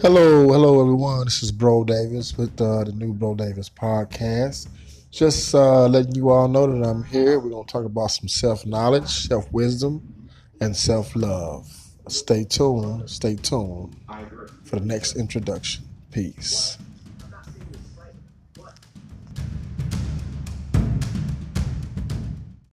Hello, hello everyone. This is Bro Davis with uh, the new Bro Davis podcast. Just uh, letting you all know that I'm here. We're gonna talk about some self knowledge, self wisdom, and self love. Stay tuned. Stay tuned for the next introduction. Peace.